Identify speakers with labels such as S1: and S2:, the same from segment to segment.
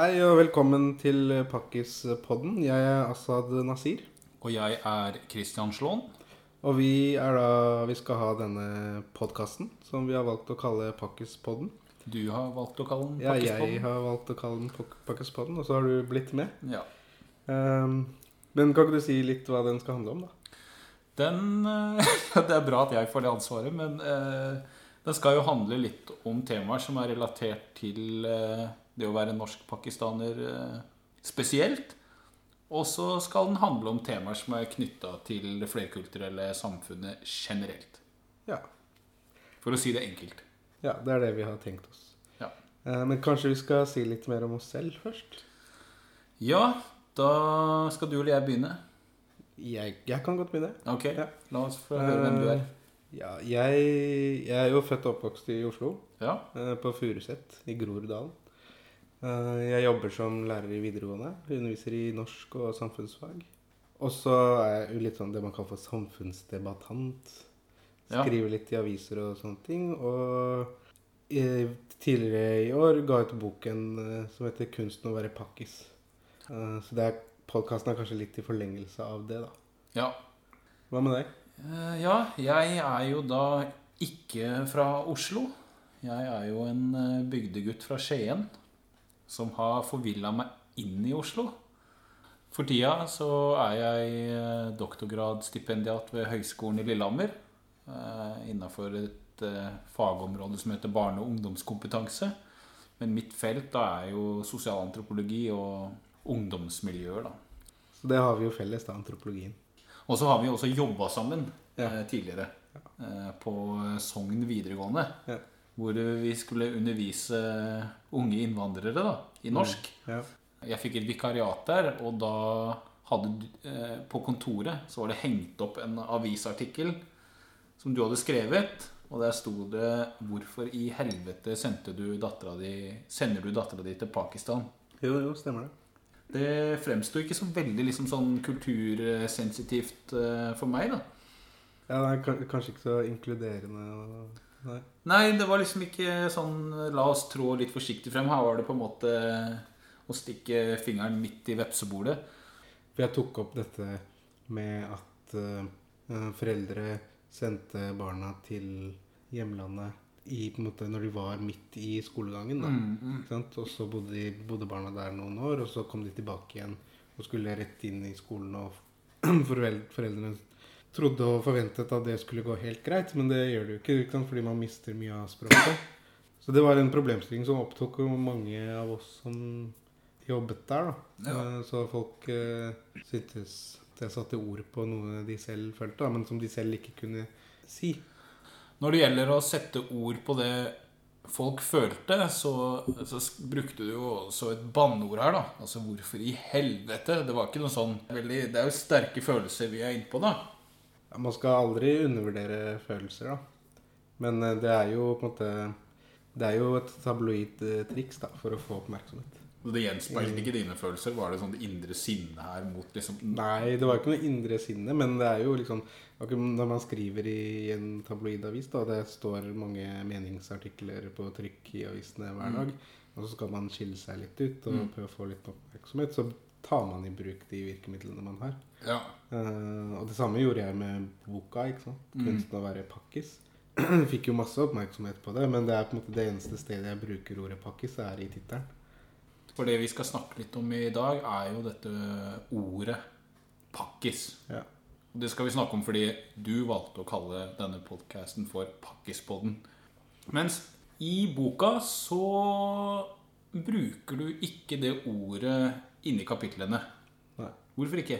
S1: Hei og velkommen til Pakkis-podden. Jeg er Asaad Nasir.
S2: Og jeg er Christian Slåen.
S1: Og vi, er da, vi skal ha denne podkasten som vi har valgt å kalle Pakkis-podden.
S2: Du har valgt å kalle den
S1: Ja, jeg har valgt å kalle den Pak- Pakkis-podden, og så har du blitt med.
S2: Ja.
S1: Ehm, men kan ikke du si litt hva den skal handle om, da?
S2: Den eh, Det er bra at jeg får det ansvaret, men eh, den skal jo handle litt om temaer som er relatert til eh, det å være norsk-pakistaner eh, spesielt. Og så skal den handle om temaer som er knytta til det flerkulturelle samfunnet generelt.
S1: Ja.
S2: For å si det enkelt.
S1: ja, det er det vi har tenkt oss.
S2: Ja.
S1: Eh, men kanskje vi skal si litt mer om oss selv først?
S2: Ja, da skal du eller jeg begynne.
S1: Jeg, jeg kan godt begynne.
S2: Ok,
S1: Ja.
S2: la oss få høre hvem du er.
S1: Ja, jeg, jeg er jo født og oppvokst i Oslo.
S2: Ja.
S1: Eh, På Furuset i Groruddalen. Eh, Jeg jobber som lærer i videregående. Underviser i norsk og samfunnsfag. Og så er jeg jo litt sånn det man kaller for samfunnsdebattant.
S2: Ja.
S1: Skriver litt i aviser og sånne ting. Og tidligere i år ga jeg ut boken eh, som heter 'Kunsten å være pakkis'. Eh, Så det er podkasten er kanskje litt i forlengelse av det, da.
S2: ja.
S1: Hva med deg?
S2: Ja, jeg er jo da ikke fra Oslo. Jeg er jo en bygdegutt fra Skien som har forvilla meg inn i Oslo. For tida så er jeg eh, doktorgradsstipendiat ved Høgskolen i Lillehammer. eh, Innafor et eh, fagområde som heter barne- og ungdomskompetanse. Men mitt felt da er jo sosialantropologi og ungdomsmiljøer, da.
S1: Så det har vi jo felles, da, antropologien.
S2: Og så har vi jo også jobba sammen
S1: Ja.
S2: tidligere Ja. på Sogn videregående.
S1: Ja.
S2: Hvor vi skulle undervise unge innvandrere da, i norsk.
S1: Ja.
S2: Jeg fikk et vikariat der, og da hadde eh, på kontoret så var det hengt opp en avisartikkel som du hadde skrevet. Og der sto det 'Hvorfor i helvete sendte du di, sender du dattera di til Pakistan?'
S1: Jo, jo, stemmer det.
S2: Det fremsto ikke så veldig liksom sånn kultursensitivt eh, for meg, da.
S1: Ja, det er kanskje ikke så inkluderende og Nei.
S2: Nei, det var liksom ikke sånn La oss trå litt forsiktig frem. Her var det på en måte å stikke fingeren midt i vepsebordet.
S1: For jeg tok opp dette med at uh, foreldre sendte barna til hjemlandet i, på en måte, når de var midt i skolegangen.
S2: Mm,
S1: sant? Og så bodde, de, bodde barna der noen år, og så kom de tilbake igjen og skulle rett inn i skolen. Og forel- foreldrene trodde og forventet at det skulle gå helt greit, men det gjør det jo ikke, ikke fordi man mister mye av språket. Så det var en problemstilling som opptok mange av oss som jobbet der. da.
S2: Ja.
S1: Eh, Så folk eh, syntes det satte ord på noe de selv følte, da, men som de selv ikke kunne si.
S2: Når det gjelder å sette ord på det folk følte, så, så brukte du jo også et banneord her, da. Altså hvorfor i helvete? Det var ikke noe sånn veldig Det er jo sterke følelser vi er inne på, da.
S1: Man skal aldri undervurdere følelser, da. Men eh, det er jo på en måte Det er jo et tabloid eh, triks da, for å få oppmerksomhet.
S2: Og det gjenspeilte ikke dine følelser. Var det sånn det indre sinnet her mot liksom
S1: Nei, det var ikke noe indre sinne, men det er jo liksom Når man skriver i en tabloidavis, da, det står mange meningsartikler på trykk i avisene hver dag, og så skal man skille seg litt ut og
S2: Mm.
S1: prøve å få litt oppmerksomhet, så tar man i bruk de virkemidlene man har.
S2: Ja.
S1: Uh, og det samme gjorde jeg med boka. ikke sant?
S2: Mm.
S1: 'Kunsten å være pakkis'. Fikk jo masse oppmerksomhet på det, men det er på en måte det eneste stedet jeg bruker ordet 'pakkis', er i tittelen.
S2: For det vi skal snakke litt om i dag, er jo dette ordet pakkis.
S1: Ja.
S2: Det skal vi snakke om fordi du valgte å kalle denne podkasten for Pakkispodden. Mens i boka så bruker du ikke det ordet inni kapitlene.
S1: Nei.
S2: Hvorfor ikke?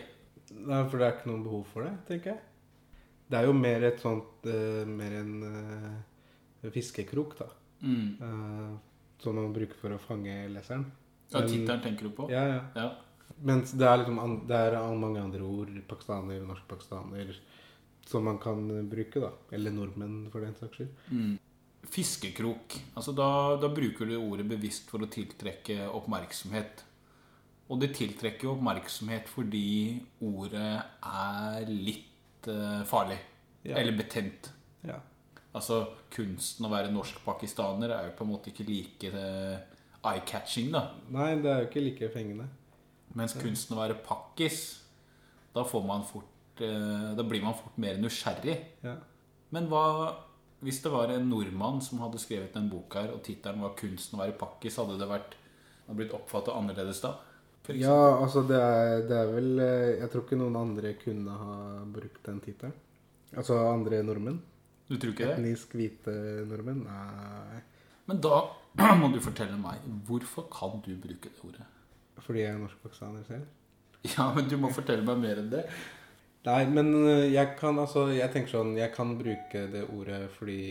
S1: Nei, for det er ikke noe behov for det, tenker jeg. Det er jo mer et sånt uh, Mer en uh, fiskekrok, da.
S2: Mm.
S1: Uh, som man bruker for å fange leseren.
S2: Ja, Tittelen tenker du på?
S1: Ja, ja.
S2: Ja.
S1: Mens det er liksom det er mange andre ord, pakistaner, norsk-pakistaner, som man kan bruke, da. Eller nordmenn, for den saks skyld.
S2: Mm. Fiskekrok. Altså da, da bruker du ordet bevisst for å tiltrekke oppmerksomhet. Og det tiltrekker jo oppmerksomhet fordi ordet er litt eh, farlig.
S1: Ja.
S2: Eller betent.
S1: Ja.
S2: Altså kunsten å være norsk-pakistaner er jo på en måte ikke like eh, eye-catching, da.
S1: Nei, det er jo ikke like fengende.
S2: Mens kunsten å være pakkis, da får man fort eh, Da blir man fort mer nysgjerrig.
S1: Ja.
S2: Men hva hvis det var en nordmann som hadde skrevet en bok her, og tittelen var 'Kunsten å være pakkis', hadde det vært hadde blitt oppfattet annerledes da?
S1: Ja, altså det er, det er vel eh, Jeg tror ikke noen andre kunne ha brukt den tittelen. Altså andre nordmenn.
S2: Du tror ikke det?
S1: Etnisk hvite nordmenn. Nei.
S2: Men da må du fortelle meg hvorfor kan du bruke det ordet?
S1: Fordi jeg er norskpakistaner selv.
S2: Ja, men du må fortelle meg mer enn det.
S1: Nei, men eh, jeg kan altså Jeg tenker sånn Jeg kan bruke det ordet fordi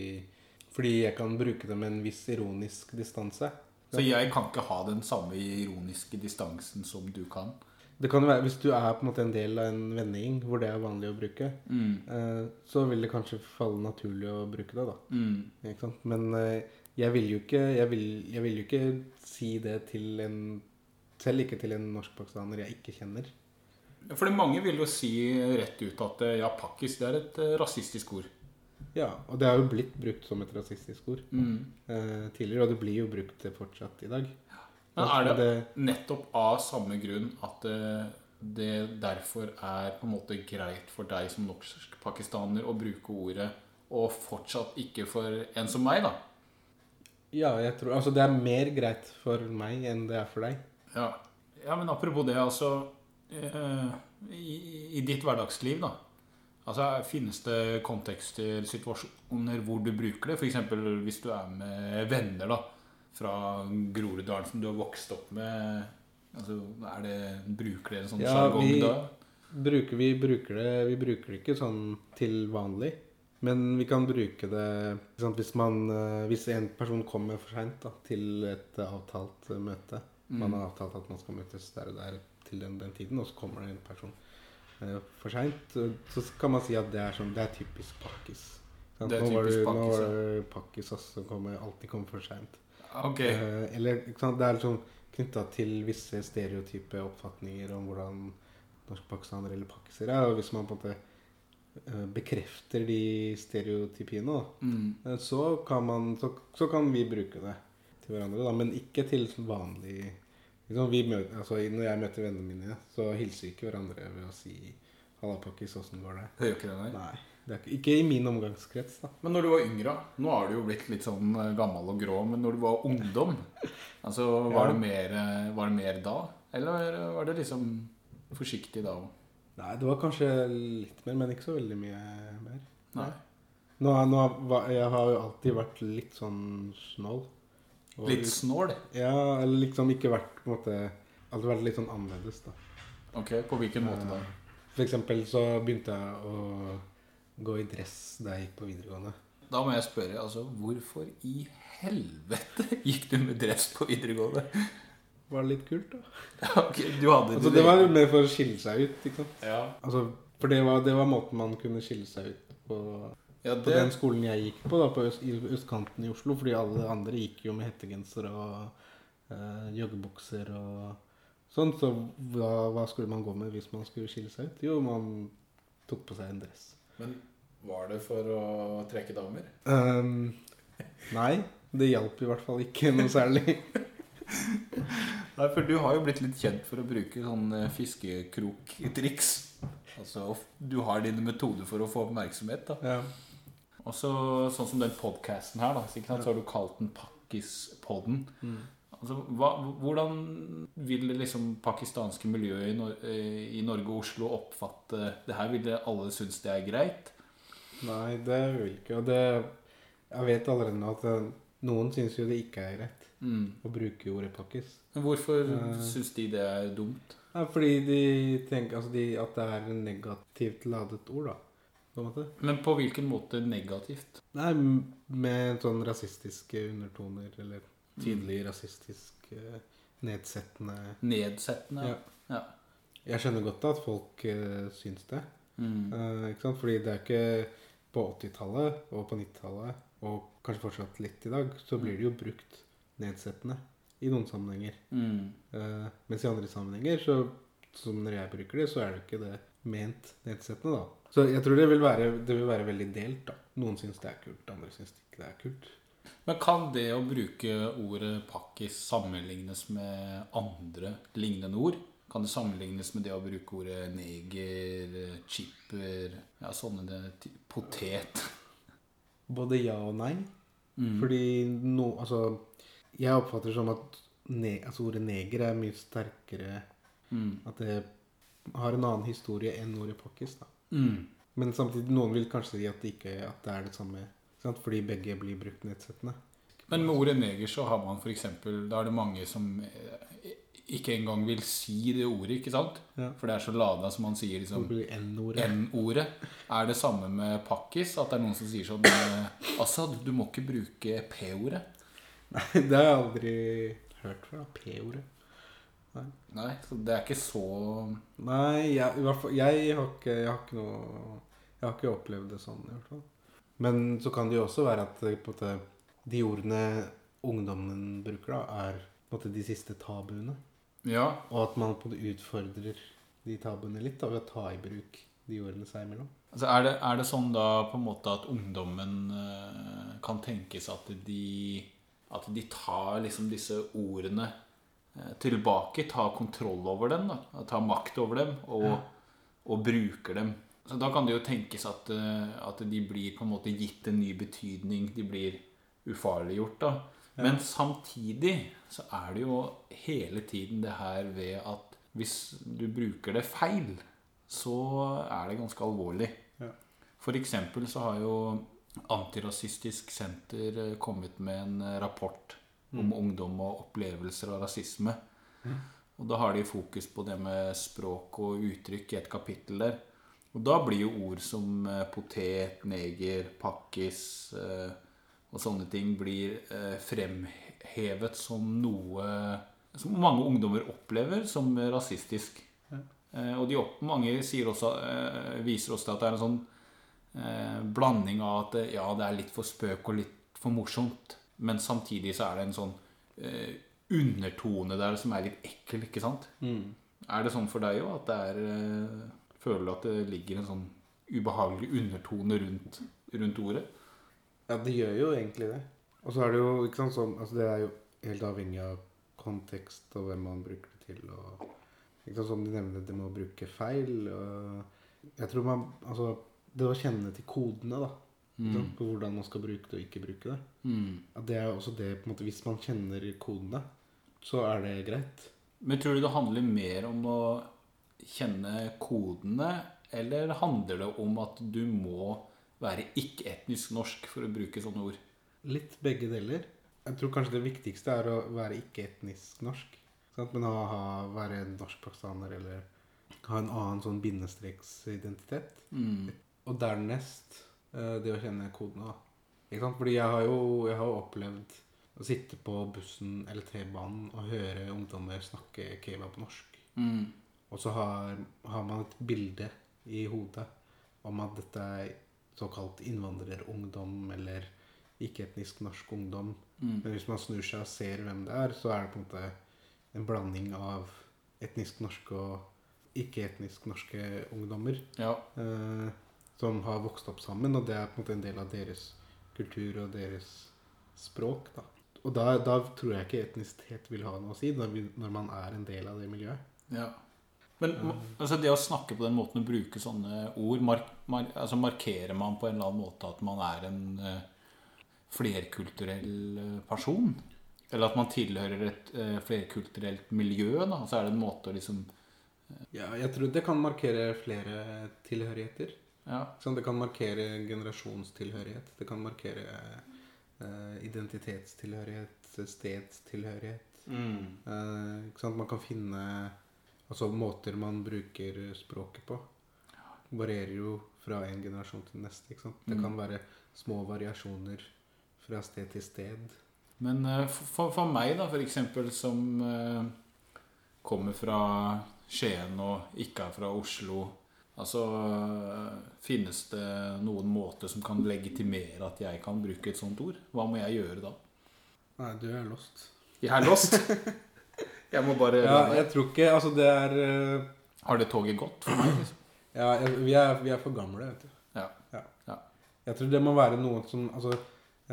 S1: Fordi jeg kan bruke det med en viss ironisk distanse.
S2: Så jeg kan ikke ha den samme ironiske distansen som du kan.
S1: Det kan jo være Hvis du er på en måte en del av en vennegjeng hvor det er vanlig å bruke,
S2: Mm.
S1: eh, så vil det kanskje falle naturlig å bruke det, da.
S2: Mm.
S1: Men eh, jeg vil jo ikke jeg vil, jeg vil jo ikke si det til en Selv ikke til en norskpakistaner jeg ikke kjenner.
S2: Fordi mange vil jo si rett ut at eh, ja, pakkis det er et rasistisk ord.
S1: Ja, og det har jo blitt brukt som et rasistisk ord
S2: Mm.
S1: eh, tidligere, og det blir jo brukt fortsatt i dag.
S2: Men er det
S1: det
S2: nettopp av samme grunn at det, det derfor er på en måte greit for deg som norsk-pakistaner å bruke ordet, og fortsatt ikke for en som meg, da?
S1: Ja, jeg tror Altså, det er mer greit for meg enn det er for deg.
S2: Ja, ja men apropos det, altså eh, i, I ditt hverdagsliv, da. Altså, Finnes det kontekster, situasjoner hvor du bruker det? F.eks. hvis du er med venner da, fra Groruddalen som du har vokst opp med. Altså, er det, Bruker dere en sånn
S1: Ja,
S2: sjargong da?
S1: Bruker, vi, bruker det, vi bruker det ikke sånn til vanlig. Men vi kan bruke det hvis, man, eh, hvis en person kommer for seint til et avtalt eh, møte. Man har avtalt at man skal møtes der og der til den, den tiden, og så kommer det en person for seint. Så kan man si at det er, sånn, det er typisk pakkis.
S2: Det
S1: nå var
S2: typisk
S1: det, nå var det pakkis som kommer, alltid kommer for seint.
S2: Okay.
S1: Eh, eller? Det er liksom knytta til visse stereotype oppfatninger om hvordan norskpakistanere eller pakkiser er. Og hvis man på en måte eh, bekrefter de stereotypiene,
S2: Mm.
S1: eh, så, kan man, så, så kan vi bruke det til hverandre. Da, men ikke til vanlig møter, altså, Når jeg møter vennene mine, så hilser vi ikke hverandre ved å si 'Halla, pakkis, åssen går det?'
S2: Det gjør ikke det, nei.
S1: Nei. Det ikke, ikke i min omgangskrets, da.
S2: Men når du var yngre, nå er du jo blitt litt sånn eh, gammel og grå, men når du var ungdom, altså var,
S1: Ja.
S2: det, mer, eh, var det mer da? Eller var det liksom forsiktig da òg?
S1: Nei, det var kanskje litt mer, men ikke så veldig mye mer.
S2: Nei.
S1: Nå, nå, jeg har jo alltid vært litt sånn snål. Og-
S2: Litt snål?
S1: Ja, eller liksom ikke vært på en måte Alltid vært litt sånn annerledes, da.
S2: Ok, På hvilken måte da?
S1: For eksempel så begynte jeg å gå i dress da jeg gikk på videregående.
S2: Da må jeg spørre, altså, hvorfor i helvete gikk du med dress på videregående?
S1: Var det litt kult, da?
S2: ok, du hadde
S1: Altså, det var mer for å skille seg ut, ikke sant.
S2: Ja,
S1: Altså, for det var, det var måten man kunne skille seg ut på
S2: ja
S1: på den skolen jeg gikk på, da, på øst, østkanten i Oslo. Fordi alle andre gikk jo med hettegenser og øh, joggebukser og sånn. Så hva, hva skulle man gå med hvis man skulle skille seg ut? Jo, man tok på seg en dress.
S2: Men var det for å trekke damer?
S1: Um, nei, det hjalp i hvert fall ikke noe særlig.
S2: Nei, for du har jo blitt litt kjent for å bruke sånn eh, fiskekroktriks. Altså, du har dine metoder for å få oppmerksomhet. da.
S1: ja.
S2: Og så, sånn som den podcasten her, da, sant, så har du kalt den Pakkispodden.
S1: Mm.
S2: Altså, hva, hvordan vil det liksom pakistanske miljøet i, Nor eh, i Norge og Oslo oppfatte det her? Vil det alle synes det er greit?
S1: Nei, det vil ikke. Og det Jeg vet allerede nå at eh, noen syns jo det ikke er greit
S2: Mm.
S1: å bruke ordet pakkis.
S2: Men hvorfor
S1: uh,
S2: syns de det er dumt?
S1: Nei, fordi de tenker altså de, at det er en negativt ladet ord, da. På en måte.
S2: Men på hvilken måte negativt?
S1: Nei, med sånn rasistiske undertoner, eller tydelig rasistisk eh, nedsettende
S2: Nedsettende?
S1: Ja.
S2: ja.
S1: Jeg skjønner godt at folk uh, syns det.
S2: Mm.
S1: Uh, ikke sant? Fordi det er ikke på 80-tallet og på 90-tallet, og kanskje fortsatt litt i dag, så blir det jo brukt nedsettende i noen sammenhenger.
S2: Mm.
S1: Uh, mens i andre sammenhenger, så, som når jeg bruker det, så er det ikke det ment nedsettende, da. Så jeg tror det vil være, det vil være veldig delt, da. Noen syns det er kult, andre syns ikke det er kult.
S2: Men kan det å bruke ordet pakkis sammenlignes med andre lignende ord? Kan det sammenlignes med det å bruke ordet neger, chipper, ja, sånne det, potet?
S1: Både ja og nei.
S2: Mm.
S1: Fordi no, altså, jeg oppfatter det som at ne, altså ordet neger er mye sterkere
S2: Mm.
S1: At det har en annen historie enn ordet pakkis. da.
S2: Mm.
S1: Men samtidig, noen vil kanskje si at det ikke at det er det samme. Sant? Fordi begge blir brukt nedsettende.
S2: Men med ordet neger så har man f.eks. Da er det mange som eh, ikke engang vil si det ordet, ikke sant?
S1: Ja.
S2: For det er så lada som man sier liksom
S1: N-ordet.
S2: N-ordet. Er det samme med pakkis? At det er noen som sier sånn eh, Assad, du må ikke bruke P-ordet.
S1: Nei, det har jeg aldri hørt fra. P-ordet.
S2: Nei, så det er ikke så
S1: Nei, jeg, i hvert fall, jeg, har ikke, jeg har ikke noe Jeg har ikke opplevd det sånn, i hvert fall. Men så kan det jo også være at eh, måte, de ordene ungdommen bruker, da, er på en måte de siste tabuene.
S2: Ja.
S1: Og at man på en måte utfordrer de tabuene litt da, ved å ta i bruk de ordene seg imellom.
S2: Altså er, det, er det sånn da på en måte at ungdommen eh, kan tenkes at de At de tar liksom disse ordene tilbake, tar kontroll over dem, da, tar makt over dem og, og bruker dem. Så Da kan det jo tenkes at, eh, at de blir på en måte gitt en ny betydning. De blir ufarliggjort. da. Men samtidig så er det jo hele tiden det her ved at hvis du bruker det feil, så er det ganske alvorlig.
S1: Ja.
S2: For eksempel så har jo Antirasistisk Senter eh, kommet med en eh, rapport om ungdom og opplevelser av rasisme. Og da har de fokus på det med språk og uttrykk i et kapittel der. Og da blir jo ord som eh, potet, neger, pakkis eh, og sånne ting blir eh, fremhevet som noe som mange ungdommer opplever som rasistisk. Eh, og de opp, mange også, eh, viser også at det er en sånn eh, blanding av at ja, det er litt for spøk og litt for morsomt, men samtidig så er det en sånn eh, undertone der som er litt ekkel, ikke sant? Er det sånn for deg òg at det er eh, Føler du at det ligger en sånn ubehagelig undertone rundt, rundt ordet?
S1: Ja, det gjør jo egentlig det. Og så er det jo ikke sant sånn Altså, det er jo helt avhengig av kontekst og hvem man bruker det til. Og ikke sant, som de nevner, det med å bruke feil. Og jeg tror man Altså, det å kjenne til kodene, da. Sant, på hvordan man skal bruke det og ikke bruke det.
S2: Mm.
S1: At det er også det på en måte, Hvis man kjenner kodene, så er det greit.
S2: Men tror du det handler mer om å kjenne kodene, eller handler det om at du må være ikke-etnisk norsk for å bruke sånne ord?
S1: Litt begge deler. Jeg tror kanskje det viktigste er å være ikke-etnisk norsk. Sant? Men å ha, være norsk-pakistaner eller ha en annen sånn bindestreksidentitet.
S2: Mm.
S1: Og dernest det å kjenne kodene. Ikke sant? Fordi jeg har jo jeg har opplevd å sitte på bussen eller T-banen og høre ungdommer snakke kebab-norsk.
S2: Mm.
S1: Og så har, har man et bilde i hodet om at dette er såkalt innvandrerungdom eller ikke-etnisk norsk ungdom.
S2: Mm.
S1: Men hvis man snur seg og ser hvem det er, så er det på en måte en blanding av etnisk norske og ikke-etnisk norske ungdommer
S2: Ja.
S1: eh, som har vokst opp sammen, og det er på en måte en del av deres kultur og deres språk. Da. Og da, da tror jeg ikke etnisitet vil ha noe å si, når, vi, når man er en del av det miljøet.
S2: Ja. Men altså, det å snakke på den måten og bruke sånne ord, mark, mar, altså markerer man på en eller annen måte at man er en uh, flerkulturell eh, person? Eller at man tilhører et uh, flerkulturelt miljø? Da? Så er det en måte å liksom
S1: Ja, jeg tror det kan markere flere tilhørigheter.
S2: Ja.
S1: Sånn, det kan markere generasjonstilhørighet. Det kan markere uh, identitetstilhørighet, stedstilhørighet. Ikke sant? Man kan finne altså måter man bruker språket på. Varierer jo fra en generasjon til neste. Det
S2: Mm.
S1: kan være små variasjoner fra sted til sted.
S2: Men uh, for, for meg, da, eksempel, som kommer fra Skien og ikke er fra Oslo Altså Finnes det noen måter som kan legitimere at jeg kan bruke et sånt ord? Hva må jeg gjøre da?
S1: Nei, du er lost.
S2: Jeg er lost. Jeg må bare
S1: Ja, jeg tror ikke Altså, det er eh,
S2: Har det toget gått for meg? Liksom?
S1: Ja, jeg, vi, er, vi er for gamle, vet du.
S2: Ja.
S1: Ja.
S2: Ja.
S1: Jeg tror det må være noe som Altså,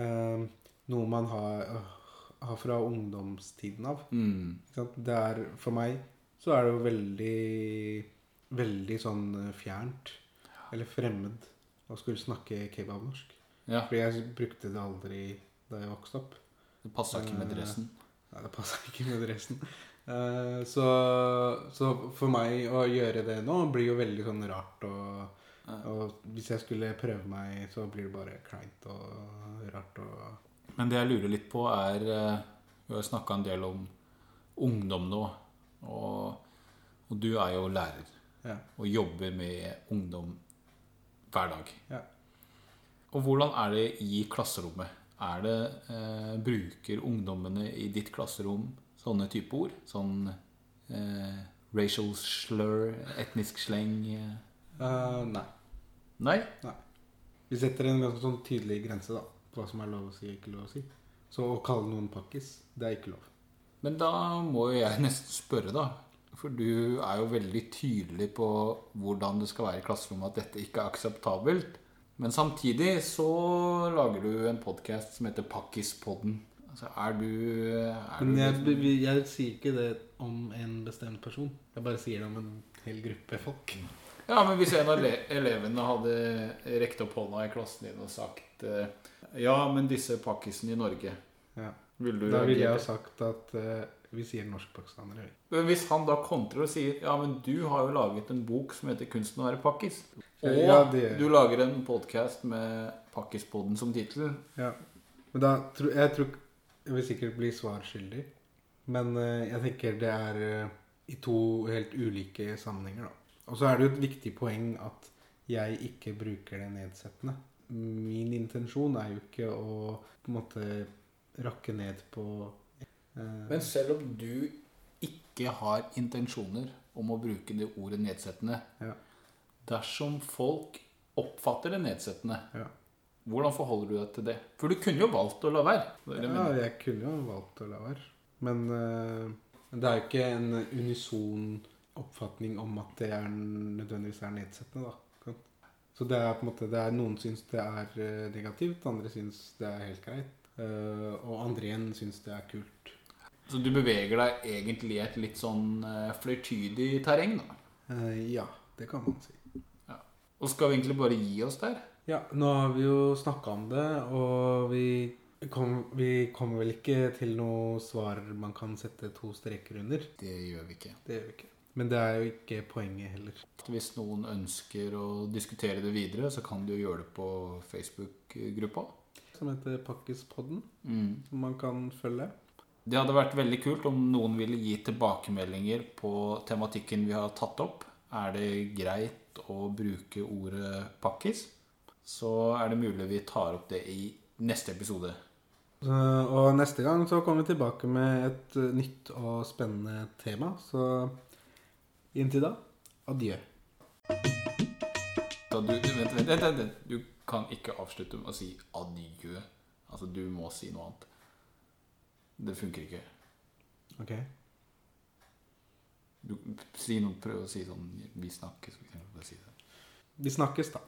S1: eh, noe man har, har fra ungdomstiden av.
S2: Mm.
S1: Ikke sant? Det er, for meg så er det jo veldig Veldig sånn eh, fjernt. Eller fremmed å skulle snakke kebabnorsk.
S2: Ja,
S1: For jeg brukte det aldri da jeg vokste opp.
S2: det passa ikke med dressen.
S1: Nei, det passa ikke med dressen. Eh, så, så for meg å gjøre det nå blir jo veldig sånn rart. Og, og hvis jeg skulle prøve meg, så blir det bare kleint og rart. Og,
S2: Men det jeg lurer litt på, er eh, Vi har snakka en del om ungdom nå. Og, og du er jo lærer
S1: ja.
S2: og jobber med ungdom hver dag.
S1: Ja.
S2: Og hvordan er det i klasserommet? Er det, eh, bruker ungdommene i ditt klasserom sånne type ord? Sånn eh, racial slur, etnisk sleng? eh?
S1: nei. nei.
S2: Nei?
S1: Vi setter en ganske sånn tydelig grense da, på hva som er lov å si og ikke lov å si. Så å kalle noen pakkis, det er ikke lov.
S2: Men da må jo jeg nesten spørre, da. For du er jo veldig tydelig på hvordan det skal være i klasserommet, at dette ikke er akseptabelt. Men samtidig så lager du en podkast som heter Pakkispodden. Altså, er du, er
S1: Men jeg,
S2: du
S1: vi- jeg sier ikke det om en bestemt person. Jeg bare sier det om en hel gruppe folk.
S2: Ja, men hvis en av elevene hadde rekt opp hånda i klassen din og sagt eh, Ja, men disse pakkisene i Norge
S1: Ja.
S2: Vil du
S1: Da ville jeg ha sagt at uh, vi sier norskpakistanere.
S2: hvis han da kontrer og sier Ja, men du har jo laget en bok som heter 'Kunsten å være pakkis'. Og
S1: Ja, det-
S2: du lager en podkast med 'Pakkispodden' som tittel.
S1: Ja. Men da tror jeg tror jeg vil sikkert bli svarskyldig. Men uh, jeg tenker det er uh, i to helt ulike sammenhenger, da. Og så er det jo et viktig poeng at jeg ikke bruker det nedsettende. Min intensjon er jo ikke å på en måte rakke ned på eh,
S2: Men selv om du ikke har intensjoner om å bruke det ordet nedsettende
S1: Ja.
S2: Dersom folk oppfatter det nedsettende,
S1: Ja.
S2: hvordan forholder du deg til det? For du kunne jo valgt å la være.
S1: Ja,
S2: mener.
S1: jeg kunne jo valgt å la være. Men eh, det er jo ikke en unison oppfatning om at det er nødvendigvis er nedsettende, da. Så det er på en måte det Noen syns det er eh, negativt, andre syns det er helt greit. Eh, og andre igjen syns det er kult.
S2: Så du beveger deg egentlig i et litt sånn eh, flertydig terreng, da.
S1: Eh, ja, det kan man si.
S2: Og skal vi egentlig bare gi oss der?
S1: Ja, nå har vi jo snakka om det, og vi kom, vi kommer vel ikke til noe svar man kan sette to streker under.
S2: Det gjør vi ikke.
S1: Det gjør vi ikke. Men det er jo ikke poenget heller.
S2: Hvis noen ønsker å diskutere det videre, så kan du gjøre det på Facebook-gruppa.
S1: Som heter Pakkispodden,
S2: Mm.
S1: som man kan følge.
S2: Det hadde vært veldig kult om noen ville gi tilbakemeldinger på tematikken vi har tatt opp. Er det greit å bruke ordet pakkis? Så er det mulig vi tar opp det i neste episode.
S1: Og neste gang så kommer vi tilbake med et eh, nytt og spennende tema. Så inntil da adjø.
S2: Så du, vent, vent, vent, vent. Du kan ikke avslutte med å si adjø. Altså, du må si noe annet. Det funker ikke.
S1: Ok?
S2: Du, si noe, prøv å si sånn Vi snakkes. for eksempel. Si det.
S1: Vi snakkes, da.